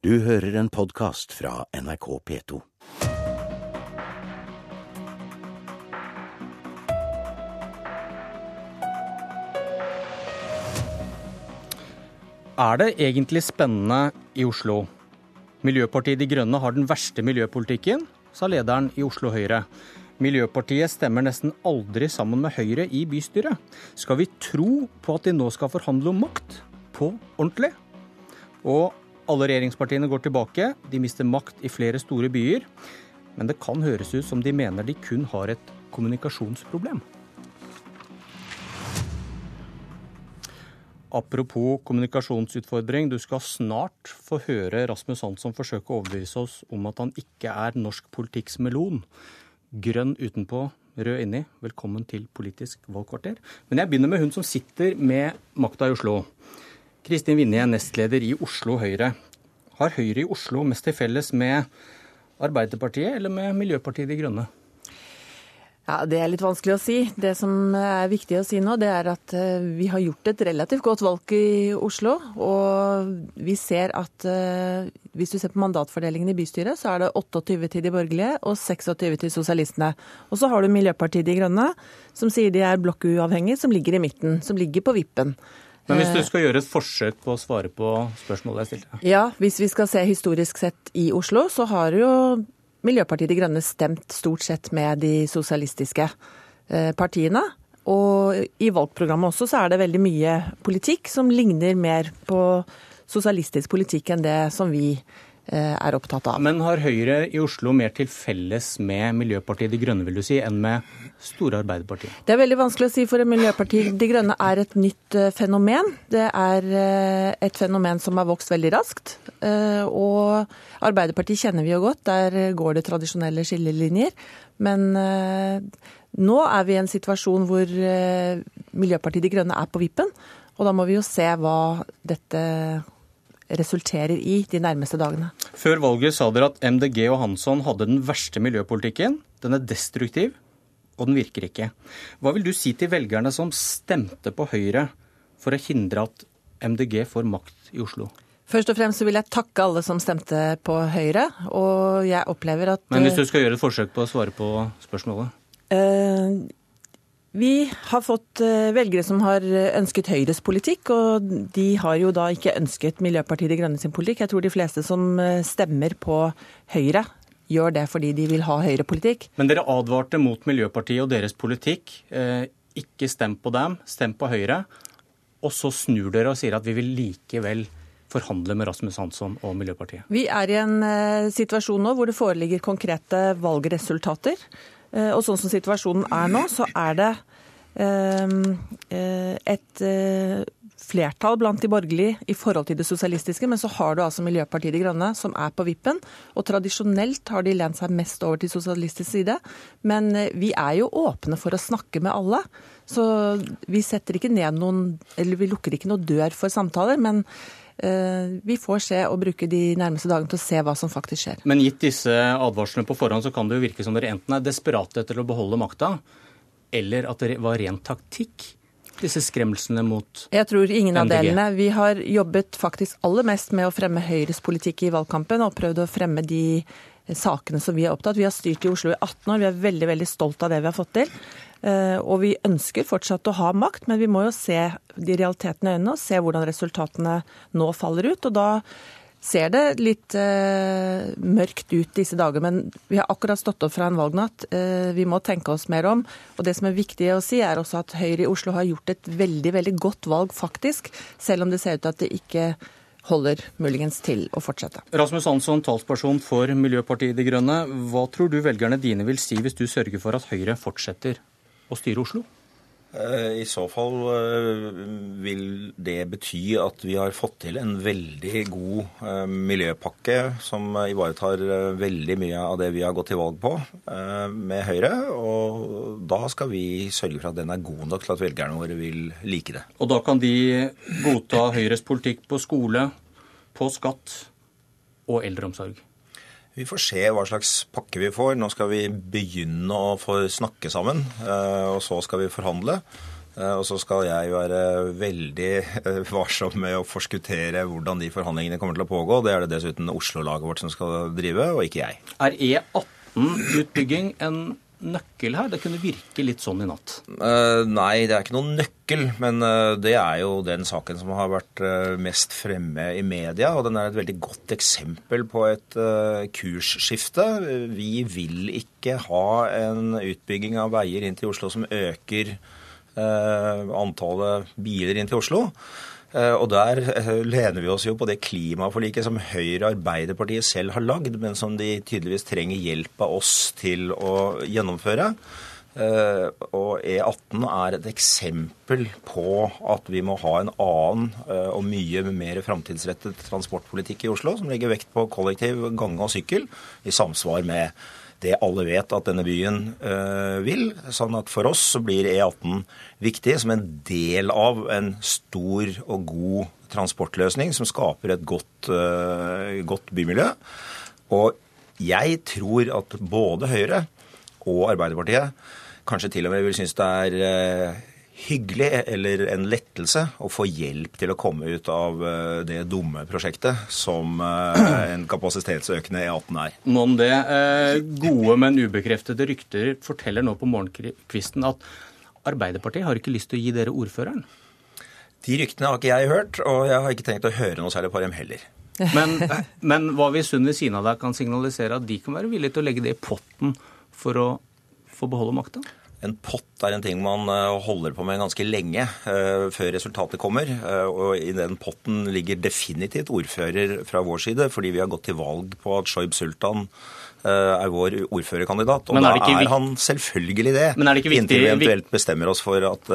Du hører en podkast fra NRK P2. Er det egentlig spennende i Oslo? Miljøpartiet De Grønne har den verste miljøpolitikken, sa lederen i Oslo Høyre. Miljøpartiet stemmer nesten aldri sammen med Høyre i bystyret. Skal vi tro på at de nå skal forhandle om makt? På ordentlig? Og alle regjeringspartiene går tilbake. De mister makt i flere store byer. Men det kan høres ut som de mener de kun har et kommunikasjonsproblem. Apropos kommunikasjonsutfordring, du skal snart få høre Rasmus Hansson forsøke å overbevise oss om at han ikke er norsk politikks melon. Grønn utenpå, rød inni. Velkommen til Politisk valgkvarter. Men jeg begynner med hun som sitter med makta i Oslo. Kristin Vinje, nestleder i Oslo Høyre. Har Høyre i Oslo mest til felles med Arbeiderpartiet eller med Miljøpartiet De Grønne? Ja, Det er litt vanskelig å si. Det som er viktig å si nå, det er at eh, vi har gjort et relativt godt valg i Oslo. Og vi ser at eh, hvis du ser på mandatfordelingen i bystyret, så er det 28 til de borgerlige og 26 til sosialistene. Og så har du Miljøpartiet De Grønne, som sier de er blokkuavhengige, som ligger i midten. Som ligger på vippen. Men hvis du skal gjøre et forsøk på å svare på spørsmålet jeg stilte? Ja, hvis vi skal se historisk sett i Oslo, så har jo Miljøpartiet De Grønne stemt stort sett med de sosialistiske eh, partiene. Og i valgprogrammet også så er det veldig mye politikk som ligner mer på sosialistisk politikk enn det som vi eh, er opptatt av. Men har Høyre i Oslo mer til felles med Miljøpartiet De Grønne vil du si, enn med store Arbeiderpartiet? Det er veldig vanskelig å si, for Miljøpartiet De Grønne er et nytt eh, fenomen. Det er et fenomen som har vokst veldig raskt. Og Arbeiderpartiet kjenner vi jo godt, der går det tradisjonelle skillelinjer. Men nå er vi i en situasjon hvor Miljøpartiet De Grønne er på vippen. Og da må vi jo se hva dette resulterer i de nærmeste dagene. Før valget sa dere at MDG og Hansson hadde den verste miljøpolitikken. Den er destruktiv, og den virker ikke. Hva vil du si til velgerne som stemte på Høyre for å hindre at MDG får makt i Oslo? Først og fremst så vil jeg takke alle som stemte på Høyre, og jeg opplever at Men hvis du skal gjøre et forsøk på å svare på spørsmålet? Uh, vi har fått velgere som har ønsket Høyres politikk, og de har jo da ikke ønsket Miljøpartiet De Grønne sin politikk. Jeg tror de fleste som stemmer på Høyre, gjør det fordi de vil ha Høyre-politikk. Men dere advarte mot Miljøpartiet og deres politikk. Ikke stem på dem, stem på Høyre. Og så snur dere og sier at vi vil likevel forhandle med Rasmus Hansson og Miljøpartiet. Vi er i en situasjon nå hvor det foreligger konkrete valgresultater. Og sånn som situasjonen er nå, så er det et flertall blant de borgerlige i forhold til det sosialistiske, men så har du altså Miljøpartiet De Grønne som er på vippen. Og tradisjonelt har de lent seg mest over til sosialistisk side. Men vi er jo åpne for å snakke med alle. Så vi setter ikke ned noen Eller vi lukker ikke noe dør for samtaler. men vi får se og bruke de nærmeste dagene til å se hva som faktisk skjer. Men gitt disse advarslene på forhånd, så kan det jo virke som dere enten er desperate etter å beholde makta, eller at det var ren taktikk, disse skremslene mot Jeg tror ingen av delene. Vi har jobbet faktisk aller mest med å fremme Høyres politikk i valgkampen, og prøvd å fremme de sakene som vi er opptatt. Vi har styrt i Oslo i 18 år, vi er veldig, veldig stolt av det vi har fått til. Og vi ønsker fortsatt å ha makt, men vi må jo se de realitetene i øynene og se hvordan resultatene nå faller ut. Og da ser det litt eh, mørkt ut disse dager, men vi har akkurat stått opp fra en valgnatt. Eh, vi må tenke oss mer om. Og det som er viktig å si, er også at Høyre i Oslo har gjort et veldig, veldig godt valg, faktisk. Selv om det ser ut til at det ikke holder muligens til å fortsette. Rasmus Hansson, talsperson for Miljøpartiet De Grønne. Hva tror du velgerne dine vil si hvis du sørger for at Høyre fortsetter å styre Oslo? I så fall vil det bety at vi har fått til en veldig god miljøpakke som ivaretar veldig mye av det vi har gått til valg på med Høyre. Og da skal vi sørge for at den er god nok til at velgerne våre vil like det. Og da kan de godta Høyres politikk på skole, på skatt og eldreomsorg? Vi får se hva slags pakke vi får. Nå skal vi begynne å få snakke sammen, og så skal vi forhandle. Eh, og så skal jeg være veldig eh, varsom med å forskuttere hvordan de forhandlingene kommer til å pågå. Det er det dessuten Oslo-laget vårt som skal drive, og ikke jeg. Er E18-utbygging en nøkkel her? Det kunne virke litt sånn i natt. Uh, nei, det er ikke noen nøkkel, men uh, det er jo den saken som har vært uh, mest fremme i media. Og den er et veldig godt eksempel på et kursskifte. Vi vil ikke ha en utbygging av veier inn til Oslo som øker antallet biler inn til Oslo. Eh, og der eh, lener vi oss jo på det klimaforliket som Høyre og Arbeiderpartiet selv har lagd, men som de tydeligvis trenger hjelp av oss til å gjennomføre. Eh, og E18 er et eksempel på at vi må ha en annen og mye mer framtidsrettet transportpolitikk i Oslo, som legger vekt på kollektiv, gange og sykkel, i samsvar med det alle vet at denne byen øh, vil. Sånn at for oss så blir E18 viktig som en del av en stor og god transportløsning som skaper et godt, øh, godt bymiljø. Og jeg tror at både Høyre og Arbeiderpartiet kanskje til og med vil synes det er øh, hyggelig eller en lettelse å få hjelp til å komme ut av eh, det dumme prosjektet som eh, en kapasitetsøkende E18 er. Om det. Eh, gode, men ubekreftede rykter forteller nå på morgenkvisten at Arbeiderpartiet har ikke lyst til å gi dere ordføreren. De ryktene har ikke jeg hørt, og jeg har ikke tenkt å høre noe særlig på dem heller. Men, men hva hvis hun ved siden av deg kan signalisere at de kan være villige til å legge det i potten for å få beholde makta? En pott er en ting man eh, holder på med ganske lenge uh, før resultatet kommer. Uh, og i den potten ligger definitivt ordfører fra vår side, fordi vi har gått til valg på at Shoib Sultan er vår ordførerkandidat. Og er da er han selvfølgelig det, Men er det ikke viktig, inntil vi eventuelt bestemmer oss for at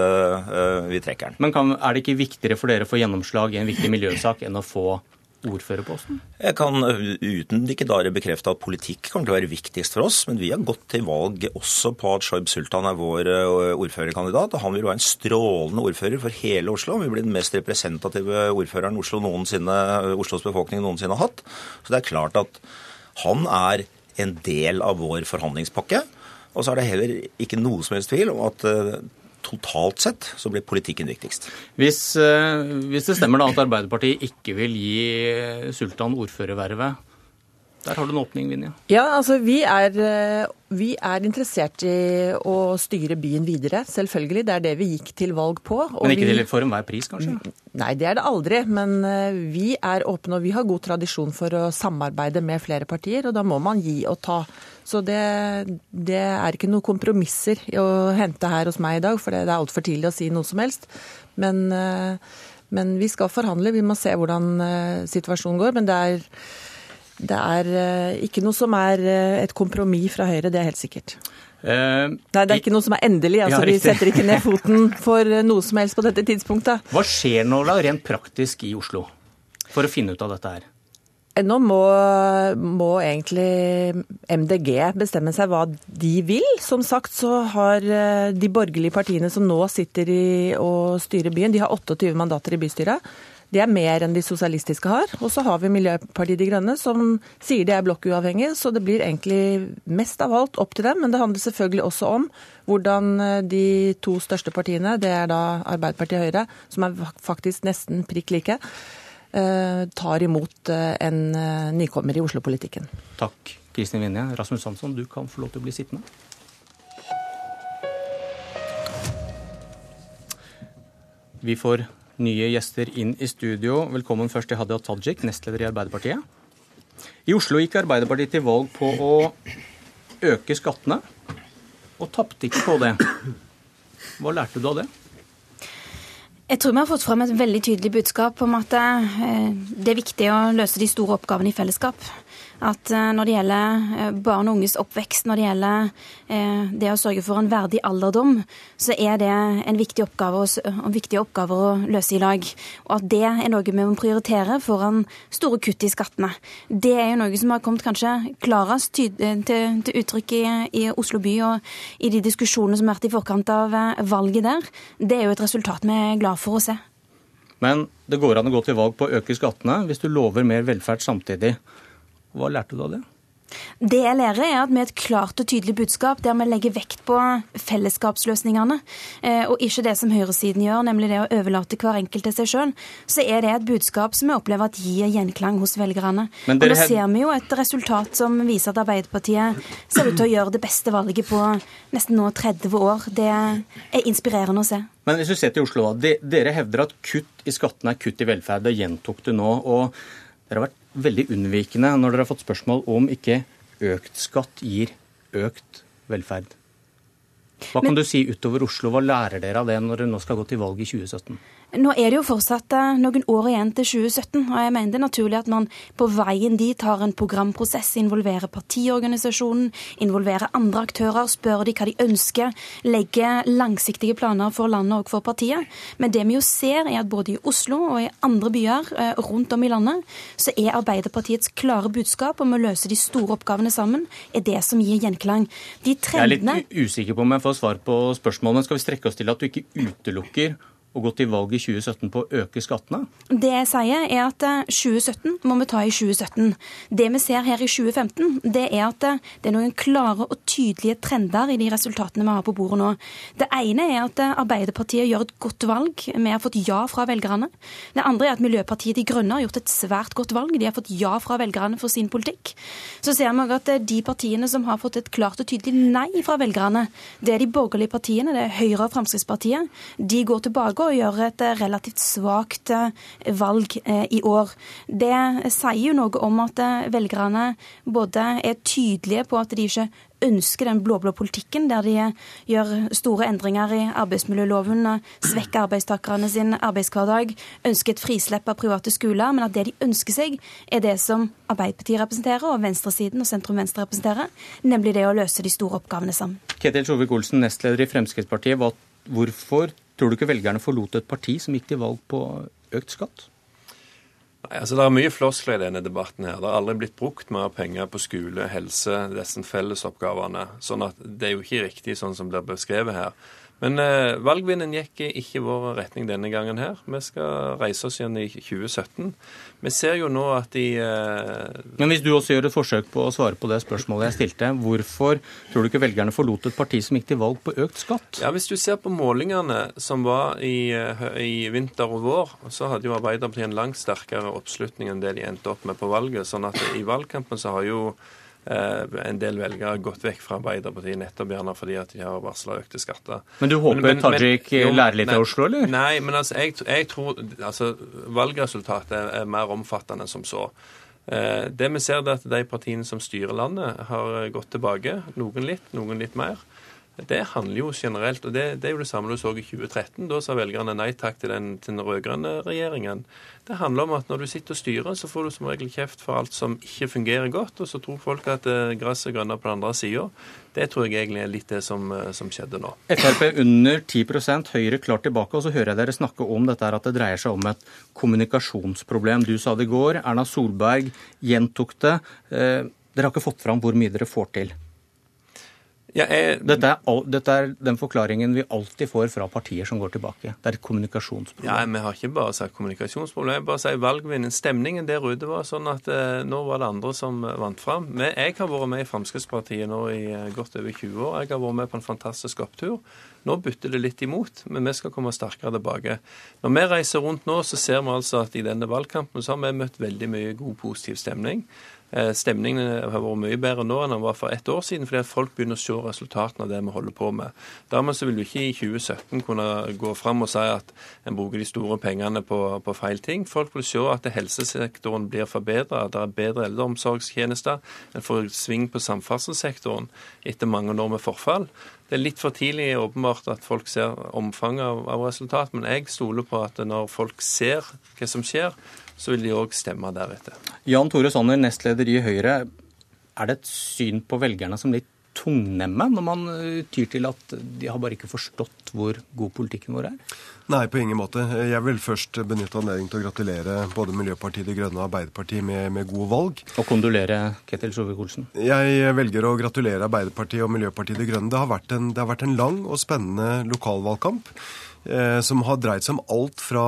vi trekker den. Men kan, er det ikke viktigere for dere å få gjennomslag i en viktig miljøsak enn å få ordførerposten? Jeg kan uten ikke dare bekrefte at politikk kommer til å være viktigst for oss, men vi har gått til valg også på at Shoaib Sultan er vår ordførerkandidat. og Han vil være en strålende ordfører for hele Oslo. Han vil bli den mest representative ordføreren Oslo noensinne, Oslos befolkning noensinne har hatt. Så det er klart at han er en del av vår forhandlingspakke. Og så er det heller ikke noe som helst tvil om at totalt sett så blir politikken viktigst. Hvis, eh, hvis det stemmer da at Arbeiderpartiet ikke vil gi Sultan ordførervervet, der har du en åpning, Vinja. Ja, altså vi er, eh, vi er, interessert i å styre byen videre, selvfølgelig. Det er det vi gikk til valg på. men ikke vi, for enhver pris, kanskje? Nei, det er det aldri. Men eh, vi er åpne, og vi har god tradisjon for å samarbeide med flere partier. Og da må man gi og ta. Så det, det er ikke noen kompromisser å hente her hos meg i dag, for det er altfor tidlig å si noe som helst. Men, eh, men vi skal forhandle, vi må se hvordan situasjonen går. Men det er, det er eh, ikke noe som er et kompromiss fra Høyre, det er helt sikkert. Uh, Nei, det er ikke noe som er endelig. altså ja, Vi setter ikke ned foten for noe som helst på dette tidspunktet. Hva skjer nå da, rent praktisk i Oslo for å finne ut av dette her? Nå må, må, egentlig MDG bestemme seg hva de vil. Som sagt så har eh, de borgerlige partiene som nå sitter i, og styrer byen, de har 28 mandater i bystyret. Det er mer enn de sosialistiske har. Og så har vi Miljøpartiet De Grønne, som sier de er blokkuavhengige. Så det blir egentlig mest av alt opp til dem. Men det handler selvfølgelig også om hvordan eh, de to største partiene, det er da Arbeiderpartiet og Høyre, som er faktisk nesten prikk like, Eh, tar imot eh, en nykommer i Oslo-politikken. Takk, Kristin Vinje. Rasmus Hansson, du kan få lov til å bli sittende. Vi får nye gjester inn i studio. Velkommen først til Hadia Tajik, nestleder i Arbeiderpartiet. I Oslo gikk Arbeiderpartiet til valg på å øke skattene, og tapte ikke på det. Hva lærte du av det? Jeg tror vi har fått frem et veldig tydelig budskap om at eh, det er viktig å løse de store oppgavene i fellesskap at eh, når det gjelder eh, barn og unges oppvekst, når det gjelder eh, det å sørge for en verdig alderdom, så er det en viktig oppgave, en viktig oppgave å løse i lag. Og at det er noe vi må prioritere foran store kutt i skattene. Det er jo noe som har kommet kanskje klarest til, til uttrykk i, i, Oslo by og i de diskusjonene som har vært i forkant av valget der. Det er jo et resultat vi er glad for å se. Men det går an å gå til valg på å øke skattene hvis du lover mer velferd samtidig. Hva lærte du av det? Det jeg lærer, er at med et klart og tydelig budskap der vi legger vekt på fellesskapsløsningene, eh, og ikke det som høyresiden gjør, nemlig det å overlate hver enkelt til seg sjøl. Så er det et budskap som vi opplever at gir gjenklang hos velgerne. Og Nå ser vi jo et resultat som viser at Arbeiderpartiet ser ut til å gjøre det beste valget på nesten nå 30 år. Det er inspirerende å se. Men hvis du ser til Oslo, Dere hevder at kutt i skattene er kutt i velferd. Det gjentok du nå. og Dere har vært veldig unnvikende når dere har fått spørsmål om ikke økt skatt gir økt velferd. Hva kan du si utover Oslo? Hva lærer dere av det når dere nå skal gå til valg i 2017? Nå er det jo fortsatt eh, noen år igjen til 2017, og jeg mener det er naturlig at man på veien dit har en programprosess, involverer partiorganisasjonen, involverer andre aktører, spør de hva de ønsker, legger langsiktige planer for landet og for partiet. Men det vi jo ser, er at både i Oslo og i andre byer eh, rundt om i landet, så er Arbeiderpartiets klare budskap om å løse de store oppgavene sammen, er det som gir gjenklang. De trendene... Jeg er litt usikker på om jeg får svar på spørsmålet, men Skal vi strekke oss til at du ikke utelukker å gå til valg i 2017 på å øke skattene? Det jeg sier, er at 2017 eh, må vi ta i 2017. Det vi ser her i 2015, det er at eh, det er noen klare og tydelige trender i de resultatene vi har på bordet nå. Det ene er at eh, Arbeiderpartiet gjør et godt valg. Vi har fått ja fra velgerne. Det andre er at Miljøpartiet De Grønne har gjort et svært godt valg. De har fått ja fra velgerne for sin politikk. Så ser vi at de partiene som har fått et klart og tydelig nei fra velgerne, det er de borgerlige partiene, det er Høyre og Fremskrittspartiet. De går tilbake å gjøre et eh, relativt svakt eh, valg eh, i år. Det sier jo noe om at velgerne både er tydelige på at de ikke ønsker den blå-blå politikken, der de gjør store endringer i arbeidsmiljøloven, svekker arbeidstakerne sin arbeidshverdag, ønsker et frislepp av private skoler, men at det de ønsker seg, er det som Arbeiderpartiet representerer, og venstresiden og sentrum-venstre representerer, nemlig det å løse de store oppgavene sammen. Ketil Solvik-Olsen, nestleder i Fremskrittspartiet. Hvorfor Tror du ikke velgerne forlot et parti som gikk til valg på økt skatt? Nei, altså Det er mye floskler i denne debatten. her. Det har aldri blitt brukt mer penger på skole, helse, disse fellesoppgavene. Sånn at det er jo ikke riktig sånn som blir beskrevet her. Men eh, valgvinden gikk ikke vår retning denne gangen her. Vi skal reise oss igjen i 2017. Vi ser jo nå at de eh... Men hvis du også gjør et forsøk på å svare på det spørsmålet jeg stilte, hvorfor tror du ikke velgerne forlot et parti som gikk til valg på økt skatt? Ja, Hvis du ser på målingene som var i, eh, i vinter og vår, så hadde jo Arbeiderpartiet en langt sterkere oppslutning enn det de endte opp med på valget. sånn at i valgkampen så har jo en del velgere har gått vekk fra Arbeiderpartiet nettopp gjerne fordi at de har varsla økte skatter. Men du håper men, men, Tajik lærer litt av Oslo, eller? Nei, men altså, jeg, jeg tror altså, valgresultatet er, er mer omfattende enn som så. Eh, det vi ser, er at de partiene som styrer landet, har gått tilbake. Noen litt, noen litt mer. Det handler jo generelt, og det, det, er jo det samme du så i 2013. Da sa velgerne nei takk til den, til den rød-grønne regjeringen. Det handler om at når du sitter og styrer, så får du som regel kjeft for alt som ikke fungerer godt, og så tror folk at eh, gresset er grønnere på den andre sida. Det tror jeg egentlig er litt det som, eh, som skjedde nå. Frp under 10% Høyre klart tilbake. Og så hører jeg dere snakke om dette at det dreier seg om et kommunikasjonsproblem. Du sa det i går, Erna Solberg gjentok det. Eh, dere har ikke fått fram hvor mye dere får til. Ja, jeg... dette, er, dette, er, den forklaringen vi alltid får fra partier som går tilbake. Det er et kommunikasjonsproblem. Ja, Vi har ikke bare sagt kommunikasjonsproblem. Jeg bare sier valgvinnen. Stemningen der ute var sånn at eh, nå var det andre som vant fram. Jeg har vært med i Fremskrittspartiet nå i eh, godt over 20 år. Jeg har vært med på en fantastisk opptur. Nå bytter det litt imot, men vi skal komme sterkere tilbake. Når vi reiser rundt nå, så ser vi altså at i denne valgkampen så har vi møtt veldig mye god, positiv stemning. Eh, stemningen har vært mye bedre nå enn den var for ett år siden, fordi at folk begynner å se resultatene av det vi holder på med. Dermed så vil vi ikke i 2017 kunne gå fram og si at en bruker de store pengene på, på feil ting. Folk vil se at helsesektoren blir forbedra, at det er bedre eldreomsorgstjenester. En får sving på samferdselssektoren etter mange år med forfall. Det er litt for tidlig åpenbart at folk ser omfanget av, av resultat, men jeg stoler på at når folk ser hva som skjer, så vil de òg stemme deretter. Jan Tore Sanner, nestleder i Høyre. Er det et syn på velgerne som litt tungnemme, når man eh, tyr til at de har bare ikke forstått hvor god politikken vår er? Nei, på ingen måte. Jeg vil først benytte anledningen til å gratulere både Miljøpartiet De Grønne og Arbeiderpartiet med, med gode valg. Og kondolere Ketil Solvik-Olsen? Jeg velger å gratulere Arbeiderpartiet og Miljøpartiet De Grønne. Det har, en, det har vært en lang og spennende lokalvalgkamp. Eh, som har dreid seg om alt fra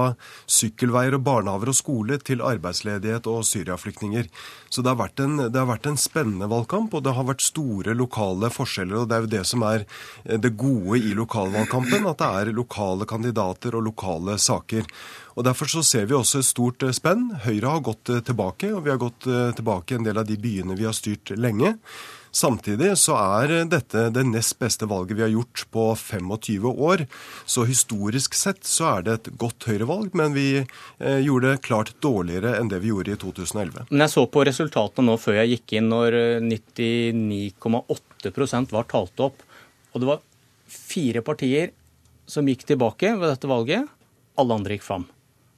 sykkelveier og barnehaver og skole til arbeidsledighet og syriaflyktninger. Så det har, vært en, har vært en spennende valgkamp, og det har vært store lokale forskjeller. og Det er jo det som er eh, det gode i lokalvalgkampen, at det er lokale kandidater og lokale saker. Og Derfor så ser vi også et stort eh, spenn. Høyre har gått tilbake, og vi har gått tilbake i en del av de byene vi har styrt lenge. Samtidig så er dette det nest beste valget vi har gjort på 25 år. Så historisk sett så er det et godt høyrevalg, men vi eh, gjorde det klart dårligere enn det vi gjorde i 2011. Men jeg så på resultatene nå før jeg gikk inn, når 99,8 eh, var talt opp. Og det var fire partier som gikk tilbake ved dette valget. Alle andre gikk fram.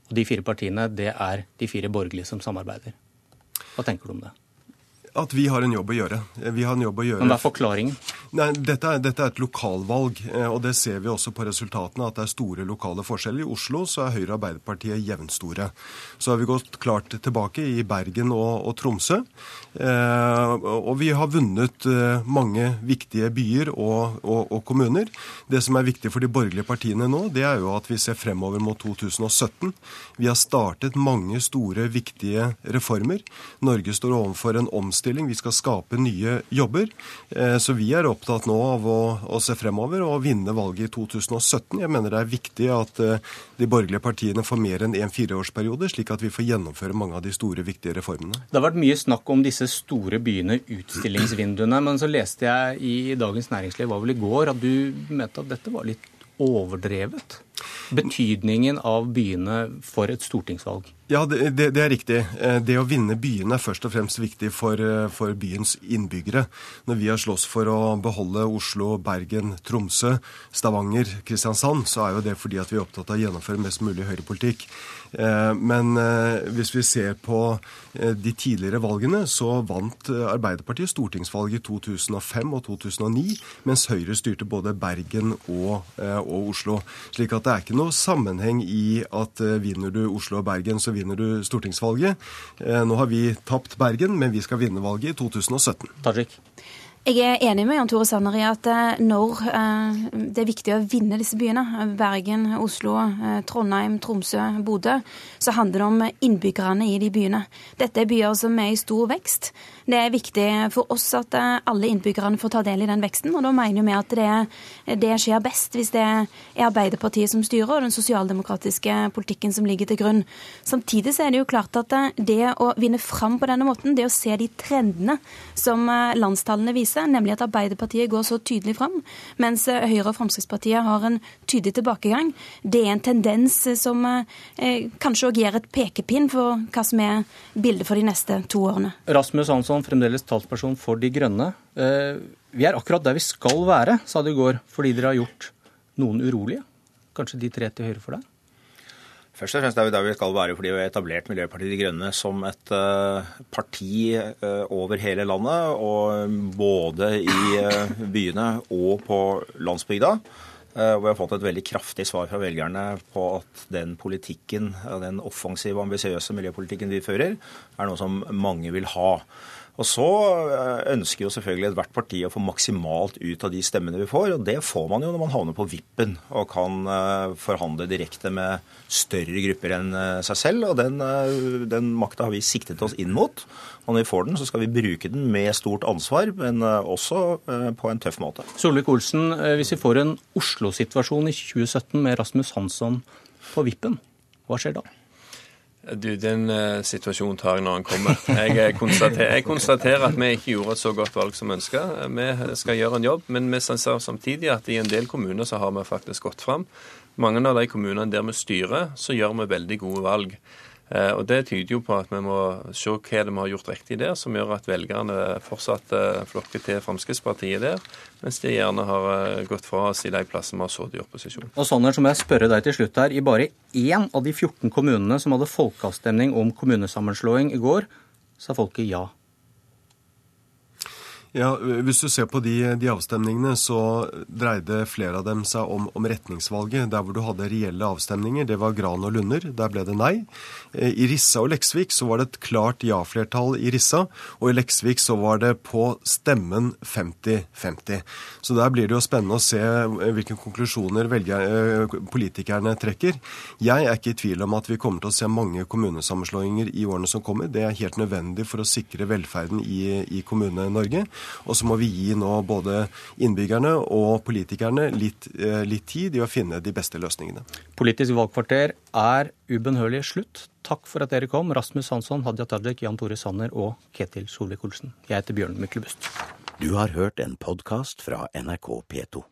Og de fire partiene, det er de fire borgerlige som samarbeider. Hva tenker du om det? At vi har en jobb å gjøre. Vi har en jobb å gjøre. Men hva er forklaringen? Nei, dette er, dette er, et lokalvalg, eh, og det ser vi også på resultatene. At det er store lokale forskjeller. I Oslo så er Høyre og Arbeiderpartiet jevnstore. Så har vi gått klart tilbake i Bergen og, og Tromsø. Eh, og vi har vunnet eh, mange viktige byer og, og, og, kommuner. Det som er viktig for de borgerlige partiene nå, det er jo at vi ser fremover mot 2017. Vi har startet mange store, viktige reformer. Norge står overfor en omstilling omstilling, vi skal skape nye jobber. Eh, så vi er opptatt nå av å, se fremover og vinne valget i 2017. Jeg mener det er viktig at eh, de borgerlige partiene får mer enn en fireårsperiode, slik at vi får gjennomføre mange av de store, viktige reformene. Det har vært mye snakk om disse store byene, utstillingsvinduene. Men så leste jeg i Dagens Næringsliv var vel i går at du mente at dette var litt overdrevet? Betydningen av byene for et stortingsvalg? Ja, det, det, er riktig. Eh, det å vinne byene er først og fremst viktig for, eh, for, byens innbyggere. Når vi har slåss for å beholde Oslo, Bergen, Tromsø, Stavanger, Kristiansand, så er jo det fordi at vi er opptatt av å gjennomføre mest mulig høyrepolitikk. Eh, men hvis vi ser på de tidligere valgene, så vant Arbeiderpartiet stortingsvalget i 2005 og 2009, mens Høyre styrte både Bergen og, og Oslo. Slik at det er ikke noe sammenheng i at vinner du Oslo og Bergen, så vinner du stortingsvalget. Eh, nå har vi tapt Bergen, men vi skal vinne valget i 2017. Tajik. Jeg er enig med Jan Tore Sanner i at eh, når eh, det er viktig å vinne disse byene, Bergen, Oslo, Trondheim, Tromsø, Bodø, så handler det om innbyggerne i de byene. Dette er byer som er i stor vekst. Det er viktig for oss at alle innbyggerne får ta del i den veksten. og Da mener vi at det, det skjer best hvis det er Arbeiderpartiet som styrer, og den sosialdemokratiske politikken som ligger til grunn. Samtidig så er det jo klart at det å vinne fram på denne måten, det å se de trendene som landstallene viser, nemlig at Arbeiderpartiet går så tydelig fram, mens Høyre og Fremskrittspartiet har en tydelig tilbakegang, det er en tendens som eh, kanskje òg gir et pekepinn for hva som er bildet for de neste to årene. Rasmus Hansson, fremdeles talsperson for De grønne. Eh, vi er akkurat der vi skal være, sa du i går, fordi dere har gjort noen urolige. Kanskje de tre til høyre for deg? Først og fremst er vi der vi skal være fordi vi har etablert Miljøpartiet De Grønne som et uh, parti uh, over hele landet, og både i uh, byene og på landsbygda. Og vi har fått et veldig kraftig svar fra velgerne på at den politikken, den offensive, ambisiøse miljøpolitikken vi fører, er noe som mange vil ha. Og så eh, ønsker jo selvfølgelig ethvert parti å få maksimalt ut av de stemmene vi får. Og det får man jo når man havner på vippen og kan eh, forhandle direkte med større grupper enn eh, seg selv. Og den, den makta har vi siktet oss inn mot. Og når vi får den, så skal vi bruke den med stort ansvar, men også på en tøff måte. Solvik-Olsen, hvis vi får en Oslo-situasjon i 2017 med Rasmus Hansson på vippen, hva skjer da? Du, Den uh, situasjonen tar jeg når den kommer. Jeg, eh, konstaterer, jeg, konstaterer, at vi ikke gjorde et så godt valg som ønska. Vi skal gjøre en jobb, men vi ser samtidig at i en del kommuner så har vi faktisk gått fram. Mange av de kommunene der vi styrer, så gjør vi veldig gode valg. Eh, og Det tyder jo på at vi må se hva det vi har gjort riktig der, som gjør at velgerne fortsatt eh, flokker til Fremskrittspartiet der, mens de gjerne har eh, gått fra oss i de plassene vi har sittet i opposisjon. Og Sanner, så må jeg spørre deg til slutt her. I bare én av de 14 kommunene som hadde folkeavstemning om kommunesammenslåing i går, sa folket ja. Ja, Hvis du ser på de, de, avstemningene, så dreide flere av dem seg om, om, retningsvalget. Der hvor du hadde reelle avstemninger, det var Gran og Lunder. Der ble det nei. Eh, I Rissa og Leksvik så var det et klart ja-flertall i Rissa, og i Leksvik så var det på stemmen 50-50. Så der blir det jo spennende å se eh, hvilke konklusjoner velger, eh, politikerne trekker. Jeg er ikke i tvil om at vi kommer til å se mange kommunesammenslåinger i årene som kommer. Det er helt nødvendig for å sikre velferden i, i Kommune-Norge. Og så må vi gi nå både innbyggerne og politikerne litt, eh, litt tid i å finne de beste løsningene. Politisk valgkvarter er ubønnhørlig slutt. Takk for at dere kom, Rasmus Hansson, Hadia Tajik, Jan Tore Sanner og Ketil Solvik-Olsen. Jeg heter Bjørn Myklebust. Du har hørt en podkast fra NRK P2.